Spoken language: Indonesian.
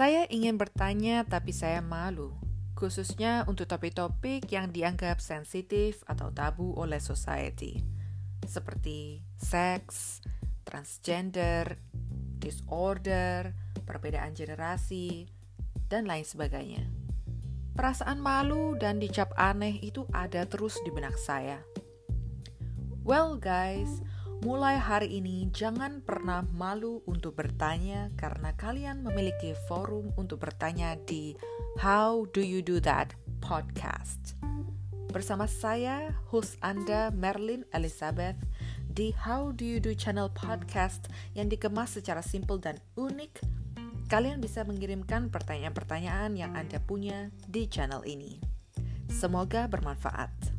Saya ingin bertanya tapi saya malu, khususnya untuk topik-topik yang dianggap sensitif atau tabu oleh society, seperti seks, transgender, disorder, perbedaan generasi, dan lain sebagainya. Perasaan malu dan dicap aneh itu ada terus di benak saya. Well guys, Mulai hari ini, jangan pernah malu untuk bertanya karena kalian memiliki forum untuk bertanya di How Do You Do That podcast. Bersama saya, host Anda Merlin Elizabeth di How Do You Do channel podcast yang dikemas secara simple dan unik. Kalian bisa mengirimkan pertanyaan-pertanyaan yang Anda punya di channel ini. Semoga bermanfaat.